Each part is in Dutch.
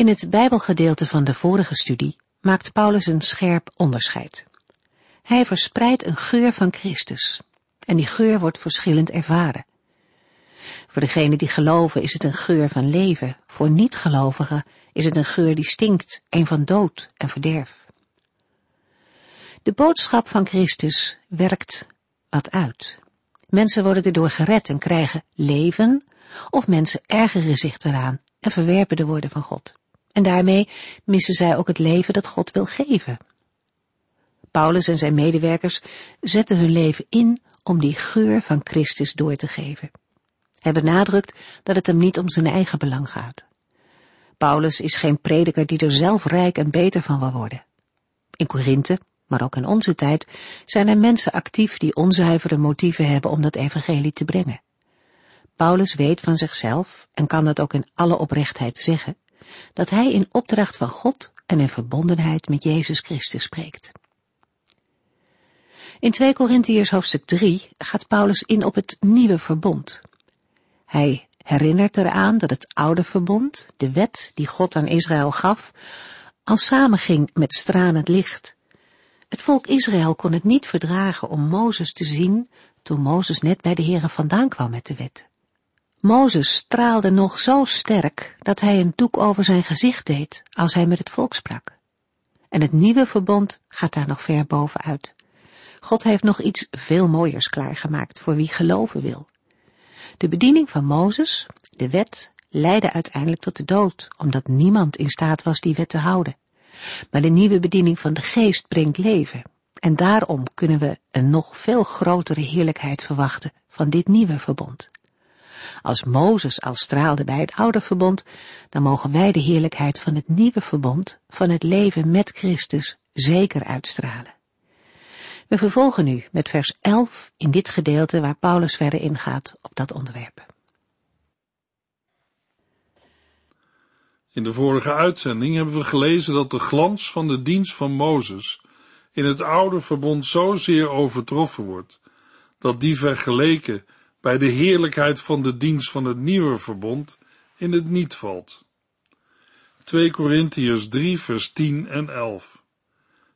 In het Bijbelgedeelte van de vorige studie maakt Paulus een scherp onderscheid. Hij verspreidt een geur van Christus. En die geur wordt verschillend ervaren. Voor degenen die geloven is het een geur van leven. Voor niet-gelovigen is het een geur die stinkt, een van dood en verderf. De boodschap van Christus werkt wat uit. Mensen worden erdoor gered en krijgen leven, of mensen ergeren zich eraan en verwerpen de woorden van God. En daarmee missen zij ook het leven dat God wil geven. Paulus en zijn medewerkers zetten hun leven in om die geur van Christus door te geven. Hij benadrukt dat het hem niet om zijn eigen belang gaat. Paulus is geen prediker die er zelf rijk en beter van wil worden. In Korinthe, maar ook in onze tijd, zijn er mensen actief die onzuivere motieven hebben om dat evangelie te brengen. Paulus weet van zichzelf, en kan dat ook in alle oprechtheid zeggen, dat hij in opdracht van God en in verbondenheid met Jezus Christus spreekt. In 2 Korintiërs hoofdstuk 3 gaat Paulus in op het nieuwe verbond. Hij herinnert eraan dat het oude verbond, de wet die God aan Israël gaf, al samenging met stralend licht. Het volk Israël kon het niet verdragen om Mozes te zien toen Mozes net bij de Heere vandaan kwam met de wet. Mozes straalde nog zo sterk dat hij een doek over zijn gezicht deed als hij met het volk sprak. En het nieuwe verbond gaat daar nog ver bovenuit. God heeft nog iets veel mooiers klaargemaakt voor wie geloven wil. De bediening van Mozes, de wet, leidde uiteindelijk tot de dood, omdat niemand in staat was die wet te houden. Maar de nieuwe bediening van de geest brengt leven. En daarom kunnen we een nog veel grotere heerlijkheid verwachten van dit nieuwe verbond. Als Mozes al straalde bij het oude verbond, dan mogen wij de heerlijkheid van het nieuwe verbond, van het leven met Christus, zeker uitstralen. We vervolgen nu met vers 11 in dit gedeelte waar Paulus verder ingaat op dat onderwerp. In de vorige uitzending hebben we gelezen dat de glans van de dienst van Mozes in het oude verbond zozeer overtroffen wordt, dat die vergeleken bij de heerlijkheid van de dienst van het nieuwe verbond in het niet valt. 2 Korintiërs 3 vers 10 en 11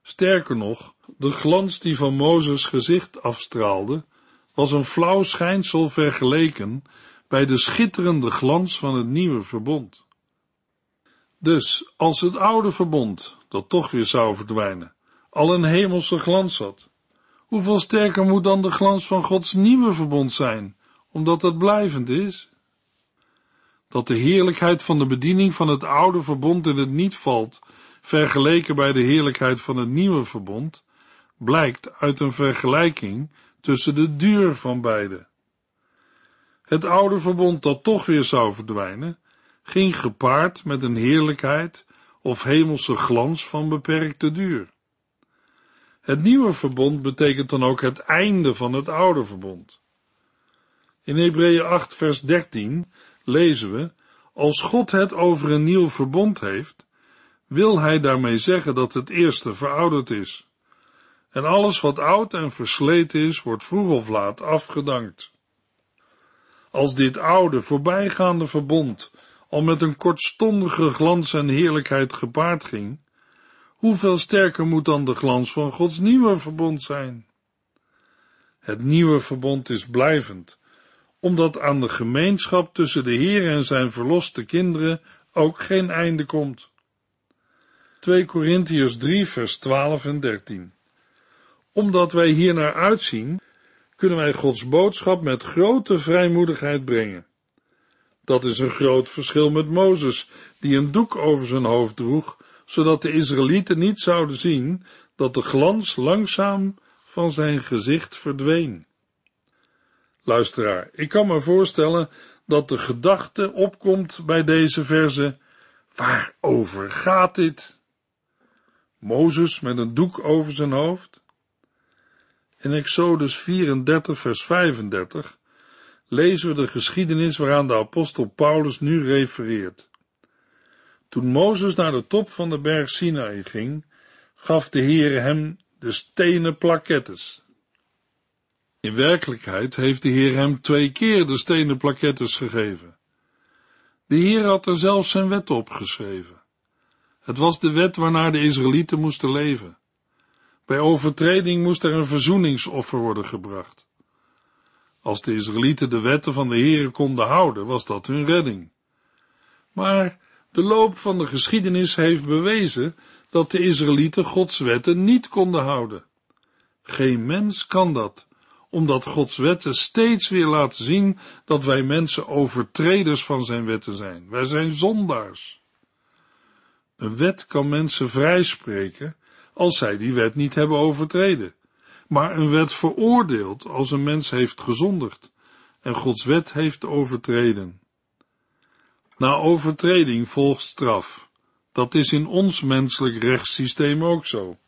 Sterker nog, de glans die van Mozes gezicht afstraalde, was een flauw schijnsel vergeleken bij de schitterende glans van het nieuwe verbond. Dus, als het oude verbond, dat toch weer zou verdwijnen, al een hemelse glans had, Hoeveel sterker moet dan de glans van Gods nieuwe verbond zijn, omdat het blijvend is? Dat de heerlijkheid van de bediening van het oude verbond in het niet valt, vergeleken bij de heerlijkheid van het nieuwe verbond, blijkt uit een vergelijking tussen de duur van beide. Het oude verbond dat toch weer zou verdwijnen, ging gepaard met een heerlijkheid of hemelse glans van beperkte duur. Het nieuwe verbond betekent dan ook het einde van het oude verbond. In Hebreeën 8 vers 13 lezen we, als God het over een nieuw verbond heeft, wil hij daarmee zeggen dat het eerste verouderd is. En alles wat oud en versleten is, wordt vroeg of laat afgedankt. Als dit oude, voorbijgaande verbond al met een kortstondige glans en heerlijkheid gepaard ging, hoeveel sterker moet dan de glans van Gods nieuwe verbond zijn? Het nieuwe verbond is blijvend, omdat aan de gemeenschap tussen de Heer en zijn verloste kinderen ook geen einde komt. 2 Korintiërs 3 vers 12 en 13 Omdat wij hier naar uitzien, kunnen wij Gods boodschap met grote vrijmoedigheid brengen. Dat is een groot verschil met Mozes, die een doek over zijn hoofd droeg zodat de Israëlieten niet zouden zien dat de glans langzaam van zijn gezicht verdween. Luisteraar, ik kan me voorstellen dat de gedachte opkomt bij deze verse, waarover gaat dit? Mozes met een doek over zijn hoofd? In Exodus 34, vers 35 lezen we de geschiedenis waaraan de apostel Paulus nu refereert. Toen Mozes naar de top van de berg Sinaï ging, gaf de Heer hem de stenen plakettes. In werkelijkheid heeft de Heer hem twee keer de stenen plakettes gegeven. De Heer had er zelfs zijn wet op geschreven. Het was de wet waarnaar de Israëlieten moesten leven. Bij overtreding moest er een verzoeningsoffer worden gebracht. Als de Israëlieten de wetten van de Heere konden houden, was dat hun redding. Maar de loop van de geschiedenis heeft bewezen dat de Israëlieten Gods wetten niet konden houden. Geen mens kan dat, omdat Gods wetten steeds weer laten zien dat wij mensen overtreders van zijn wetten zijn. Wij zijn zondaars. Een wet kan mensen vrijspreken als zij die wet niet hebben overtreden, maar een wet veroordeelt als een mens heeft gezondigd en Gods wet heeft overtreden. Na overtreding volgt straf. Dat is in ons menselijk rechtssysteem ook zo.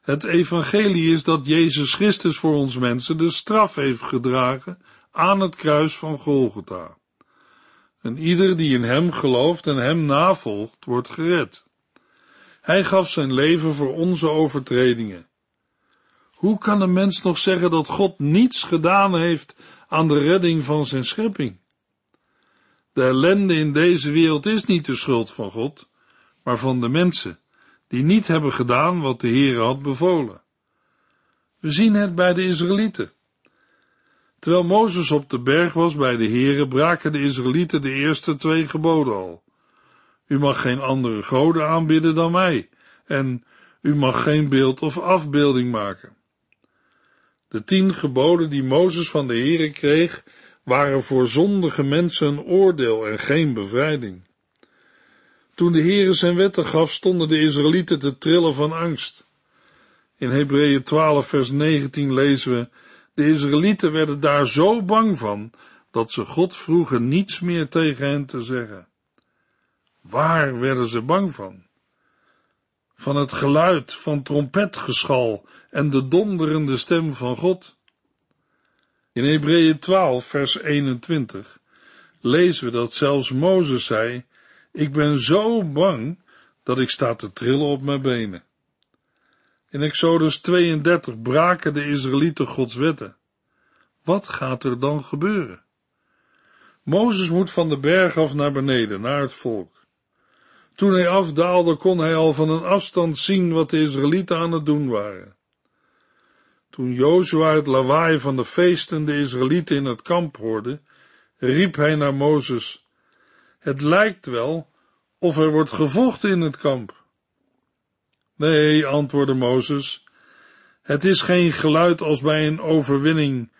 Het evangelie is dat Jezus Christus voor ons mensen de straf heeft gedragen aan het kruis van Golgotha. En ieder die in hem gelooft en hem navolgt, wordt gered. Hij gaf zijn leven voor onze overtredingen. Hoe kan een mens nog zeggen dat God niets gedaan heeft aan de redding van zijn schepping? De ellende in deze wereld is niet de schuld van God, maar van de mensen, die niet hebben gedaan wat de Heer had bevolen. We zien het bij de Israëlieten. Terwijl Mozes op de berg was bij de Heere, braken de Israëlieten de eerste twee geboden al. U mag geen andere goden aanbidden dan mij, en u mag geen beeld of afbeelding maken. De tien geboden die Mozes van de Heere kreeg, waren voor zondige mensen een oordeel en geen bevrijding. Toen de Heere zijn wetten gaf, stonden de Israëlieten te trillen van angst. In Hebreeën 12 vers 19 lezen we, de Israëlieten werden daar zo bang van, dat ze God vroegen niets meer tegen hen te zeggen. Waar werden ze bang van? Van het geluid van trompetgeschal en de donderende stem van God. In Hebreeën 12, vers 21 lezen we dat zelfs Mozes zei, ik ben zo bang dat ik sta te trillen op mijn benen. In Exodus 32 braken de Israëlieten Gods wetten. Wat gaat er dan gebeuren? Mozes moet van de berg af naar beneden, naar het volk. Toen hij afdaalde, kon hij al van een afstand zien wat de Israëlieten aan het doen waren. Toen Jozua het lawaai van de feesten de Israëlieten in het kamp hoorde, riep hij naar Mozes, het lijkt wel of er wordt gevochten in het kamp. Nee, antwoordde Mozes, het is geen geluid als bij een overwinning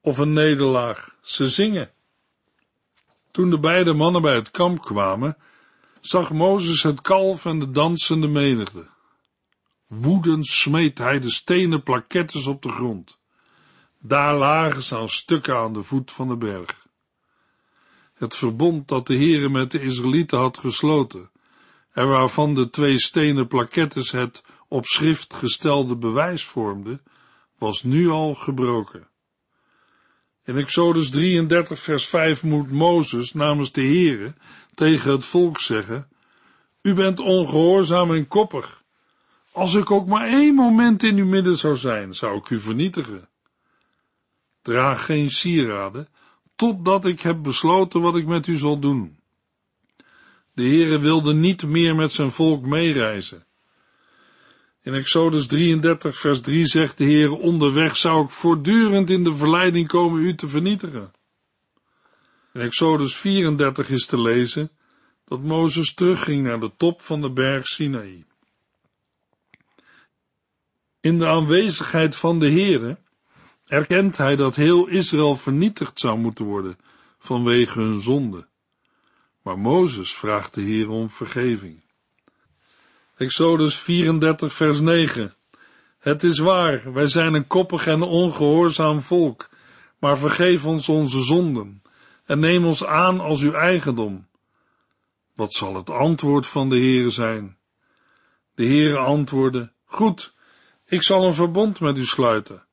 of een nederlaag. Ze zingen. Toen de beide mannen bij het kamp kwamen, zag Mozes het kalf en de dansende menigte. Woedend smeet hij de stenen plakettes op de grond. Daar lagen ze als stukken aan de voet van de berg. Het verbond dat de Heere met de Israëlieten had gesloten, en waarvan de twee stenen plakettes het op schrift gestelde bewijs vormden, was nu al gebroken. In Exodus 33 vers 5 moet Mozes namens de Heere tegen het volk zeggen, U bent ongehoorzaam en koppig. Als ik ook maar één moment in uw midden zou zijn, zou ik u vernietigen. Draag geen sieraden, totdat ik heb besloten wat ik met u zal doen. De Heere wilde niet meer met zijn volk meereizen. In Exodus 33 vers 3 zegt de Heer, onderweg zou ik voortdurend in de verleiding komen u te vernietigen. In Exodus 34 is te lezen dat Mozes terugging naar de top van de berg Sinaï. In de aanwezigheid van de Heere erkent hij dat heel Israël vernietigd zou moeten worden vanwege hun zonde. Maar Mozes vraagt de Heer om vergeving. Exodus 34 vers 9 Het is waar, wij zijn een koppig en ongehoorzaam volk, maar vergeef ons onze zonden en neem ons aan als uw eigendom. Wat zal het antwoord van de Heere zijn? De Heere antwoordde, goed, ik zal een verbond met u sluiten.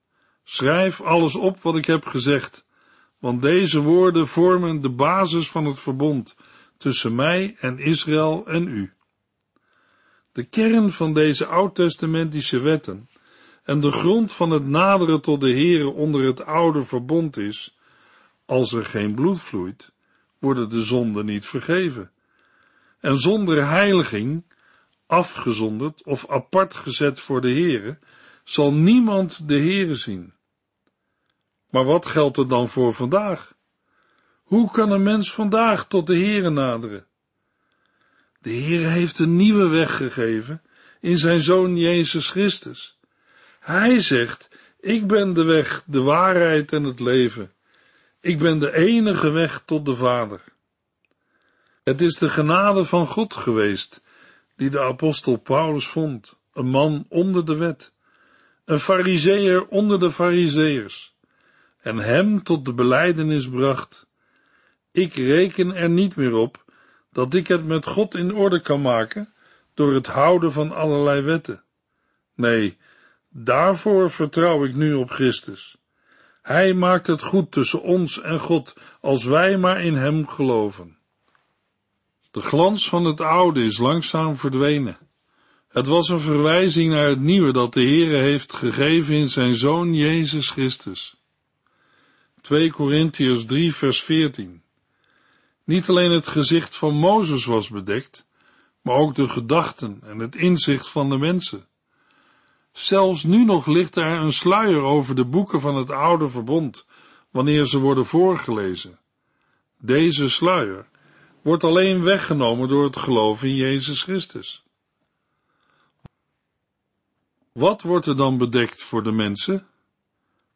Schrijf alles op wat ik heb gezegd, want deze woorden vormen de basis van het verbond tussen mij en Israël en u. De kern van deze oud-testamentische wetten en de grond van het naderen tot de Heere onder het oude verbond is, als er geen bloed vloeit, worden de zonden niet vergeven. En zonder heiliging, afgezonderd of apart gezet voor de Heere, zal niemand de Heere zien. Maar wat geldt er dan voor vandaag? Hoe kan een mens vandaag tot de Heere naderen? De Heere heeft een nieuwe weg gegeven in zijn Zoon Jezus Christus. Hij zegt, ik ben de weg, de waarheid en het leven. Ik ben de enige weg tot de Vader. Het is de genade van God geweest, die de apostel Paulus vond, een man onder de wet, een fariseer onder de fariseërs, en hem tot de beleidenis bracht. Ik reken er niet meer op dat ik het met God in orde kan maken door het houden van allerlei wetten. Nee, daarvoor vertrouw ik nu op Christus. Hij maakt het goed tussen ons en God als wij maar in Hem geloven. De glans van het oude is langzaam verdwenen. Het was een verwijzing naar het nieuwe dat de Heere heeft gegeven in zijn Zoon Jezus Christus. 2 Korintiërs 3 vers 14 Niet alleen het gezicht van Mozes was bedekt, maar ook de gedachten en het inzicht van de mensen. Zelfs nu nog ligt er een sluier over de boeken van het oude verbond, wanneer ze worden voorgelezen. Deze sluier wordt alleen weggenomen door het geloof in Jezus Christus. Wat wordt er dan bedekt voor de mensen?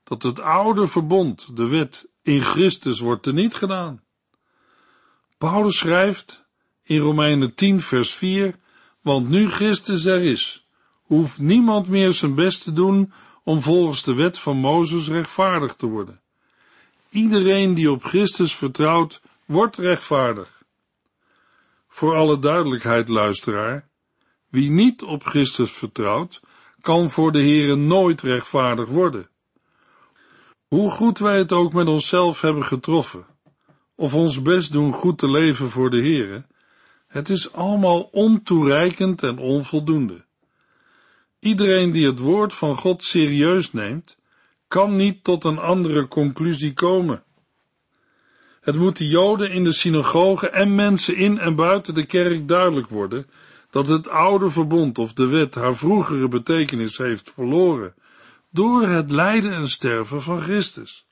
Dat het oude verbond, de wet, in Christus wordt teniet gedaan. Paulus schrijft in Romeinen 10 vers 4, want nu Christus er is, hoeft niemand meer zijn best te doen om volgens de wet van Mozes rechtvaardig te worden. Iedereen die op Christus vertrouwt, wordt rechtvaardig. Voor alle duidelijkheid, luisteraar, wie niet op Christus vertrouwt, kan voor de Heere nooit rechtvaardig worden. Hoe goed wij het ook met onszelf hebben getroffen, of ons best doen goed te leven voor de Heere, het is allemaal ontoereikend en onvoldoende. Iedereen die het woord van God serieus neemt, kan niet tot een andere conclusie komen. Het moet de Joden in de synagoge en mensen in en buiten de kerk duidelijk worden dat het oude verbond of de wet haar vroegere betekenis heeft verloren door het lijden en sterven van Christus.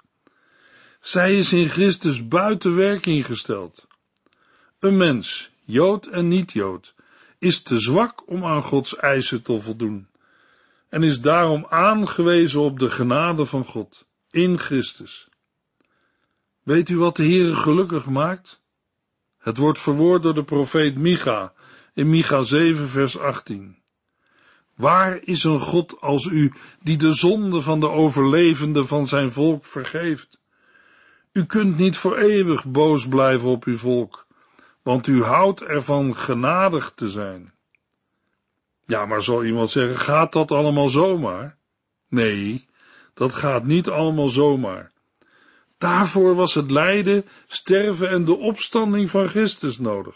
Zij is in Christus buiten werking gesteld. Een mens, Jood en niet-Jood, is te zwak om aan Gods eisen te voldoen en is daarom aangewezen op de genade van God in Christus. Weet u wat de Heere gelukkig maakt? Het wordt verwoord door de profeet Micha in Micha 7 vers 18. Waar is een God als u die de zonde van de overlevenden van zijn volk vergeeft? U kunt niet voor eeuwig boos blijven op uw volk, want u houdt ervan genadig te zijn. Ja, maar zal iemand zeggen, gaat dat allemaal zomaar? Nee, dat gaat niet allemaal zomaar. Daarvoor was het lijden, sterven en de opstanding van Christus nodig.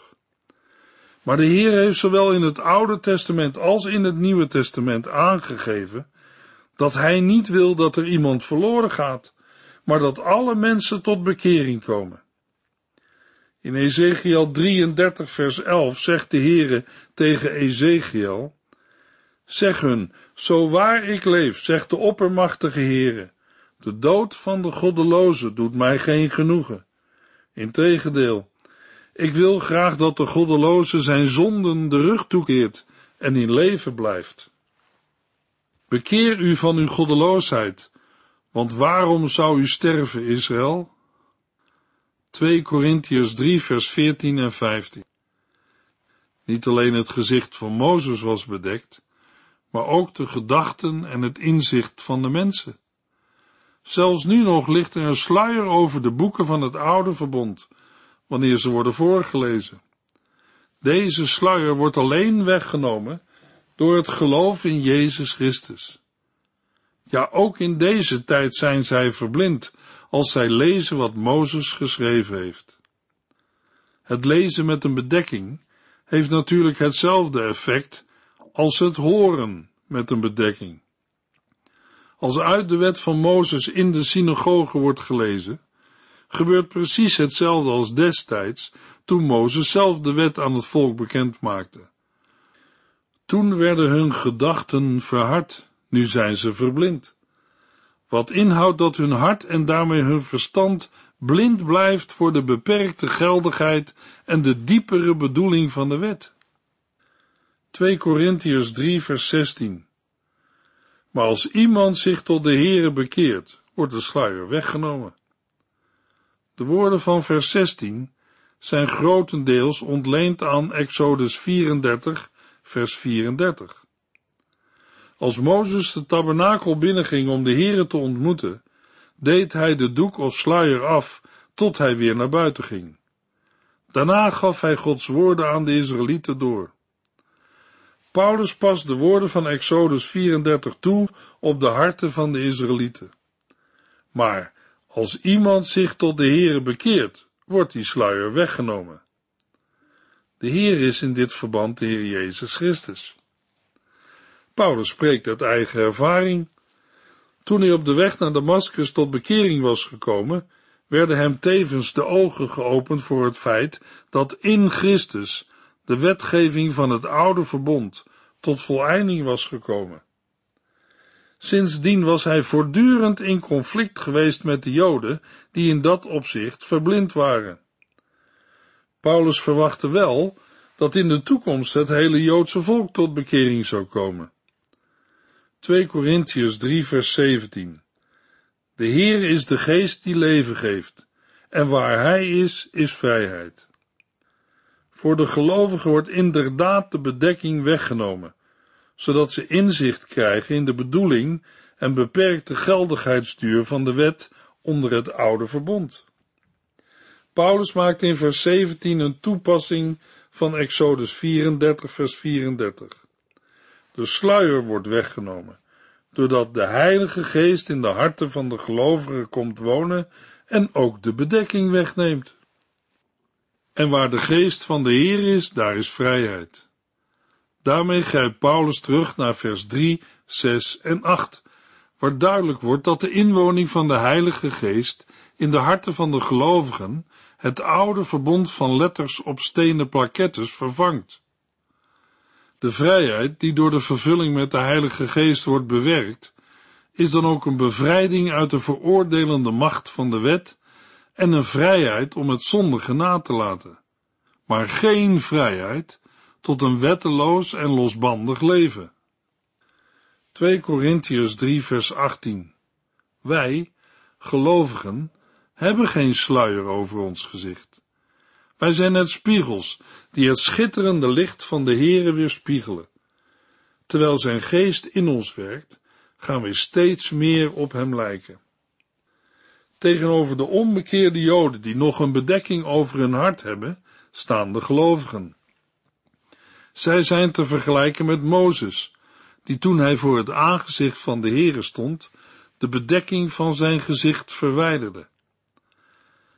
Maar de Heer heeft zowel in het Oude Testament als in het Nieuwe Testament aangegeven dat Hij niet wil dat er iemand verloren gaat, maar dat alle mensen tot bekering komen. In Ezekiel 33 vers 11 zegt de Heere tegen Ezekiel, Zeg hun, zo waar ik leef, zegt de oppermachtige Heere, de dood van de goddeloze doet mij geen genoegen. Integendeel, ik wil graag dat de goddeloze zijn zonden de rug toekeert en in leven blijft. Bekeer u van uw goddeloosheid, want waarom zou u sterven, Israël? 2 Korintiërs 3 vers 14 en 15 Niet alleen het gezicht van Mozes was bedekt, maar ook de gedachten en het inzicht van de mensen. Zelfs nu nog ligt er een sluier over de boeken van het oude verbond, wanneer ze worden voorgelezen. Deze sluier wordt alleen weggenomen door het geloof in Jezus Christus. Ja, ook in deze tijd zijn zij verblind als zij lezen wat Mozes geschreven heeft. Het lezen met een bedekking heeft natuurlijk hetzelfde effect als het horen met een bedekking. Als uit de wet van Mozes in de synagoge wordt gelezen, gebeurt precies hetzelfde als destijds toen Mozes zelf de wet aan het volk bekend maakte. Toen werden hun gedachten verhard, nu zijn ze verblind. Wat inhoudt dat hun hart en daarmee hun verstand blind blijft voor de beperkte geldigheid en de diepere bedoeling van de wet. 2 Korintiërs 3 vers 16 Maar als iemand zich tot de Here bekeert, wordt de sluier weggenomen. De woorden van vers 16 zijn grotendeels ontleend aan Exodus 34 vers 34. Als Mozes de tabernakel binnenging om de Here te ontmoeten, deed hij de doek of sluier af tot hij weer naar buiten ging. Daarna gaf hij Gods woorden aan de Israëlieten door. Paulus past de woorden van Exodus 34 toe op de harten van de Israëlieten. Maar als iemand zich tot de Here bekeert, wordt die sluier weggenomen. De Heer is in dit verband de Heer Jezus Christus. Paulus spreekt uit eigen ervaring. Toen hij op de weg naar Damascus tot bekering was gekomen, werden hem tevens de ogen geopend voor het feit dat in Christus de wetgeving van het oude verbond tot voleinding was gekomen. Sindsdien was hij voortdurend in conflict geweest met de Joden, die in dat opzicht verblind waren. Paulus verwachtte wel dat in de toekomst het hele Joodse volk tot bekering zou komen. 2 Korintiërs 3 vers 17 De Heer is de geest die leven geeft, en waar Hij is, is vrijheid. Voor de gelovigen wordt inderdaad de bedekking weggenomen, zodat ze inzicht krijgen in de bedoeling en beperkte geldigheidsduur van de wet onder het oude verbond. Paulus maakt in vers 17 een toepassing van Exodus 34 vers 34. De sluier wordt weggenomen, doordat de Heilige Geest in de harten van de gelovigen komt wonen en ook de bedekking wegneemt. En waar de geest van de Heer is, daar is vrijheid. Daarmee grijpt Paulus terug naar vers 3, 6 en 8, waar duidelijk wordt dat de inwoning van de Heilige Geest in de harten van de gelovigen het oude verbond van letters op stenen plakettes vervangt. De vrijheid die door de vervulling met de Heilige Geest wordt bewerkt, is dan ook een bevrijding uit de veroordelende macht van de wet en een vrijheid om het zondige na te laten, maar geen vrijheid tot een wetteloos en losbandig leven. 2 Korintiërs 3 vers 18 Wij, gelovigen, hebben geen sluier over ons gezicht. Wij zijn net spiegels die het schitterende licht van de Heere weerspiegelen. Terwijl zijn geest in ons werkt, gaan we steeds meer op hem lijken. Tegenover de onbekeerde Joden die nog een bedekking over hun hart hebben, staan de gelovigen. Zij zijn te vergelijken met Mozes, die toen hij voor het aangezicht van de Heere stond, de bedekking van zijn gezicht verwijderde.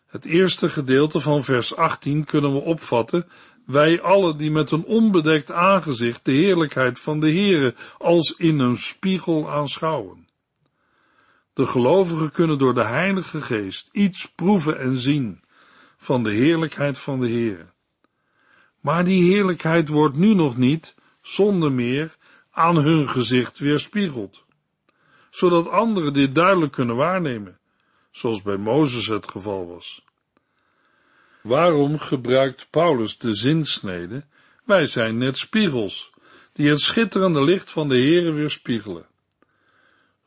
Het eerste gedeelte van vers 18 kunnen we opvatten, wij allen die met een onbedekt aangezicht de heerlijkheid van de Heere als in een spiegel aanschouwen. De gelovigen kunnen door de Heilige Geest iets proeven en zien van de heerlijkheid van de Heere. Maar die heerlijkheid wordt nu nog niet, zonder meer, aan hun gezicht weerspiegeld, zodat anderen dit duidelijk kunnen waarnemen zoals bij Mozes het geval was. Waarom gebruikt Paulus de zinsnede? Wij zijn net spiegels, die het schitterende licht van de Heere weerspiegelen.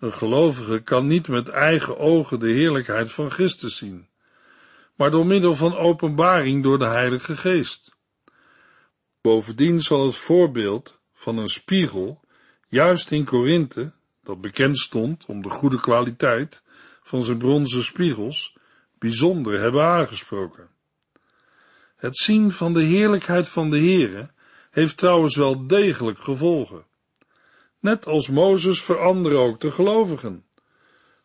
Een gelovige kan niet met eigen ogen de heerlijkheid van Christus zien, maar door middel van openbaring door de Heilige Geest. Bovendien zal het voorbeeld van een spiegel, juist in Korinthe, dat bekend stond om de goede kwaliteit, van zijn bronzen spiegels bijzonder hebben aangesproken. Het zien van de heerlijkheid van de Heere heeft trouwens wel degelijk gevolgen. Net als Mozes veranderen ook de gelovigen.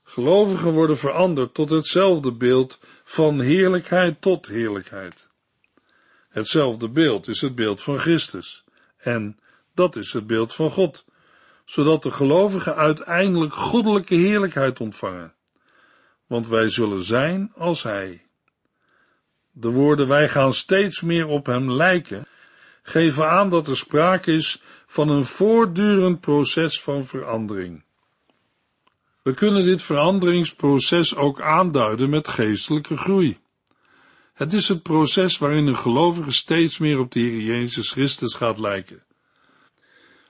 Gelovigen worden veranderd tot hetzelfde beeld van heerlijkheid tot heerlijkheid. Hetzelfde beeld is het beeld van Christus en dat is het beeld van God, zodat de gelovigen uiteindelijk goddelijke heerlijkheid ontvangen. Want wij zullen zijn als Hij. De woorden wij gaan steeds meer op Hem lijken, geven aan dat er sprake is van een voortdurend proces van verandering. We kunnen dit veranderingsproces ook aanduiden met geestelijke groei. Het is het proces waarin een gelovige steeds meer op de Heer Jezus Christus gaat lijken.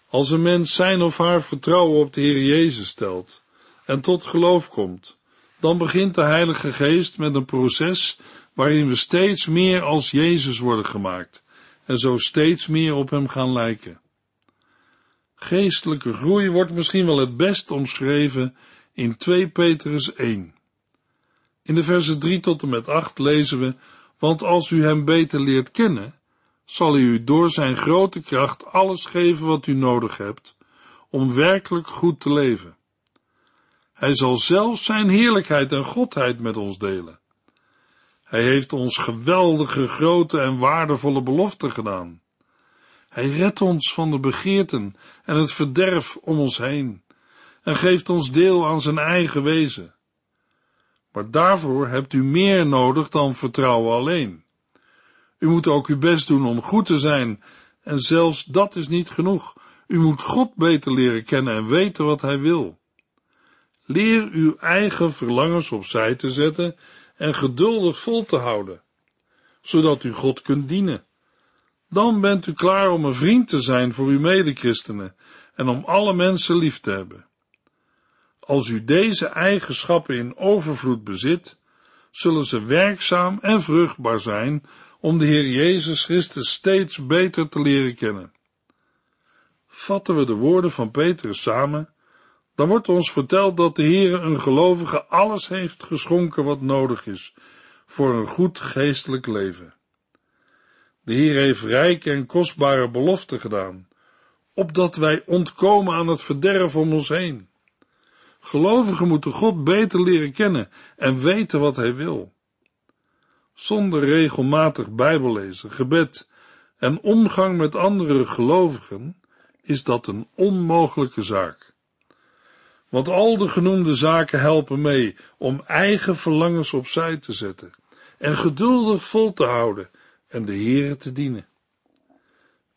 Als een mens zijn of haar vertrouwen op de Heer Jezus stelt en tot geloof komt, dan begint de Heilige Geest met een proces waarin we steeds meer als Jezus worden gemaakt en zo steeds meer op Hem gaan lijken. Geestelijke groei wordt misschien wel het best omschreven in 2 Petrus 1. In de versen 3 tot en met 8 lezen we, want als u Hem beter leert kennen, zal hij u door zijn grote kracht alles geven wat u nodig hebt om werkelijk goed te leven. Hij zal zelfs zijn heerlijkheid en godheid met ons delen. Hij heeft ons geweldige, grote en waardevolle beloften gedaan. Hij redt ons van de begeerten en het verderf om ons heen en geeft ons deel aan zijn eigen wezen. Maar daarvoor hebt u meer nodig dan vertrouwen alleen. U moet ook uw best doen om goed te zijn, en zelfs dat is niet genoeg. U moet God beter leren kennen en weten wat Hij wil. Leer uw eigen verlangens opzij te zetten en geduldig vol te houden, zodat u God kunt dienen. Dan bent u klaar om een vriend te zijn voor uw medechristenen en om alle mensen lief te hebben. Als u deze eigenschappen in overvloed bezit, zullen ze werkzaam en vruchtbaar zijn om de Heer Jezus Christus steeds beter te leren kennen. Vatten we de woorden van Petrus samen, dan wordt ons verteld dat de Heer een gelovige alles heeft geschonken wat nodig is voor een goed geestelijk leven. De Heer heeft rijke en kostbare beloften gedaan, opdat wij ontkomen aan het verderf om ons heen. Gelovigen moeten God beter leren kennen en weten wat Hij wil. Zonder regelmatig bijbellezen, gebed en omgang met andere gelovigen is dat een onmogelijke zaak. Want al de genoemde zaken helpen mee om eigen verlangens opzij te zetten en geduldig vol te houden en de Heere te dienen.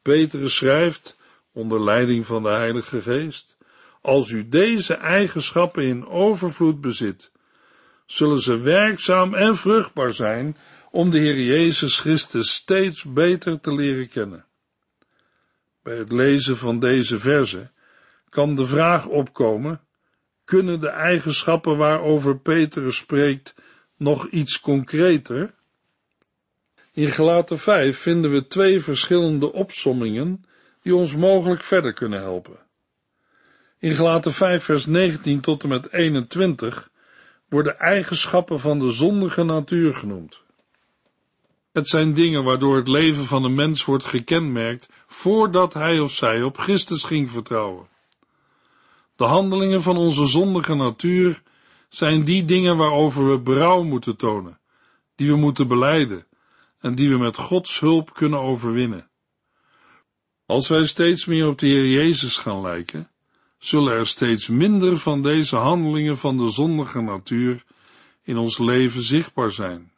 Petrus schrijft, onder leiding van de Heilige Geest, als u deze eigenschappen in overvloed bezit, zullen ze werkzaam en vruchtbaar zijn om de Heer Jezus Christus steeds beter te leren kennen. Bij het lezen van deze verse kan de vraag opkomen, kunnen de eigenschappen waarover Petrus spreekt nog iets concreter? In Gelaten 5 vinden we twee verschillende opsommingen die ons mogelijk verder kunnen helpen. In Gelaten 5 vers 19 tot en met 21 worden eigenschappen van de zondige natuur genoemd. Het zijn dingen waardoor het leven van een mens wordt gekenmerkt voordat hij of zij op Christus ging vertrouwen. De handelingen van onze zondige natuur zijn die dingen waarover we berouw moeten tonen, die we moeten beleiden en die we met Gods hulp kunnen overwinnen. Als wij steeds meer op de Heer Jezus gaan lijken, zullen er steeds minder van deze handelingen van de zondige natuur in ons leven zichtbaar zijn.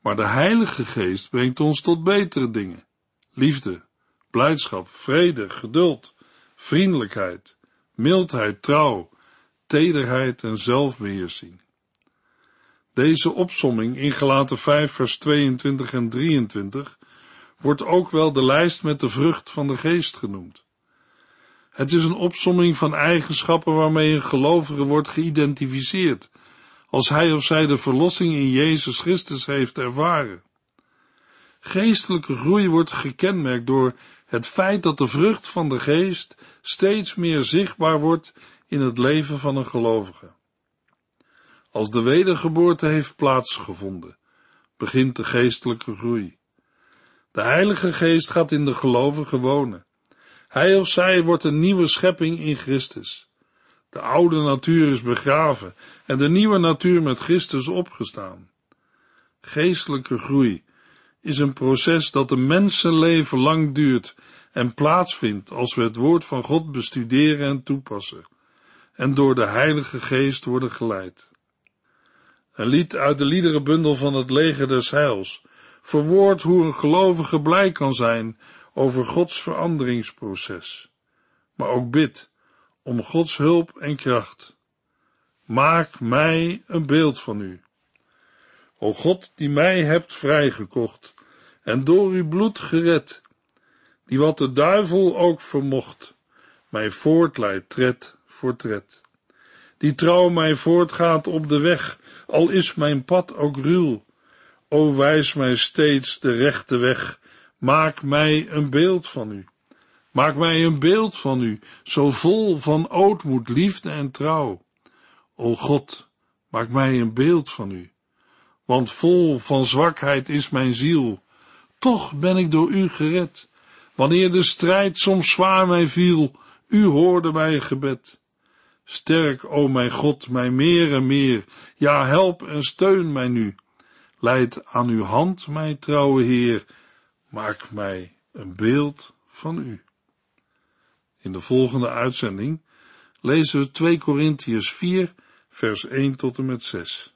Maar de Heilige Geest brengt ons tot betere dingen. Liefde, blijdschap, vrede, geduld, vriendelijkheid, mildheid, trouw, tederheid en zelfbeheersing. Deze opsomming in Gelaten 5 vers 22 en 23 wordt ook wel de lijst met de vrucht van de geest genoemd. Het is een opsomming van eigenschappen waarmee een gelovige wordt geïdentificeerd, als hij of zij de verlossing in Jezus Christus heeft ervaren. Geestelijke groei wordt gekenmerkt door het feit dat de vrucht van de geest steeds meer zichtbaar wordt in het leven van een gelovige. Als de wedergeboorte heeft plaatsgevonden, begint de geestelijke groei. De Heilige Geest gaat in de gelovige wonen Hij of zij wordt een nieuwe schepping in Christus. De oude natuur is begraven en de nieuwe natuur met Christus opgestaan. Geestelijke groei is een proces dat een mensenleven lang duurt en plaatsvindt als we het woord van God bestuderen en toepassen en door de Heilige Geest worden geleid. Een lied uit de liederenbundel van het leger des heils verwoordt hoe een gelovige blij kan zijn over Gods veranderingsproces, maar ook bid om Gods hulp en kracht. Maak mij een beeld van u. O God, die mij hebt vrijgekocht en door uw bloed gered, die wat de duivel ook vermocht, mij voortleidt tred voor tred, die trouw mij voortgaat op de weg, al is mijn pad ook ruw. O wijs mij steeds de rechte weg, maak mij een beeld van u. Maak mij een beeld van u, zo vol van ootmoed, liefde en trouw. O God, maak mij een beeld van u, want vol van zwakheid is mijn ziel. Toch ben ik door u gered. Wanneer de strijd soms zwaar mij viel, u hoorde mijn gebed. Sterk, o mijn God, mij meer en meer, ja, help en steun mij nu. Leid aan uw hand, mijn trouwe Heer, maak mij een beeld van u. In de volgende uitzending lezen we 2 Korintiërs 4, vers 1 tot en met 6.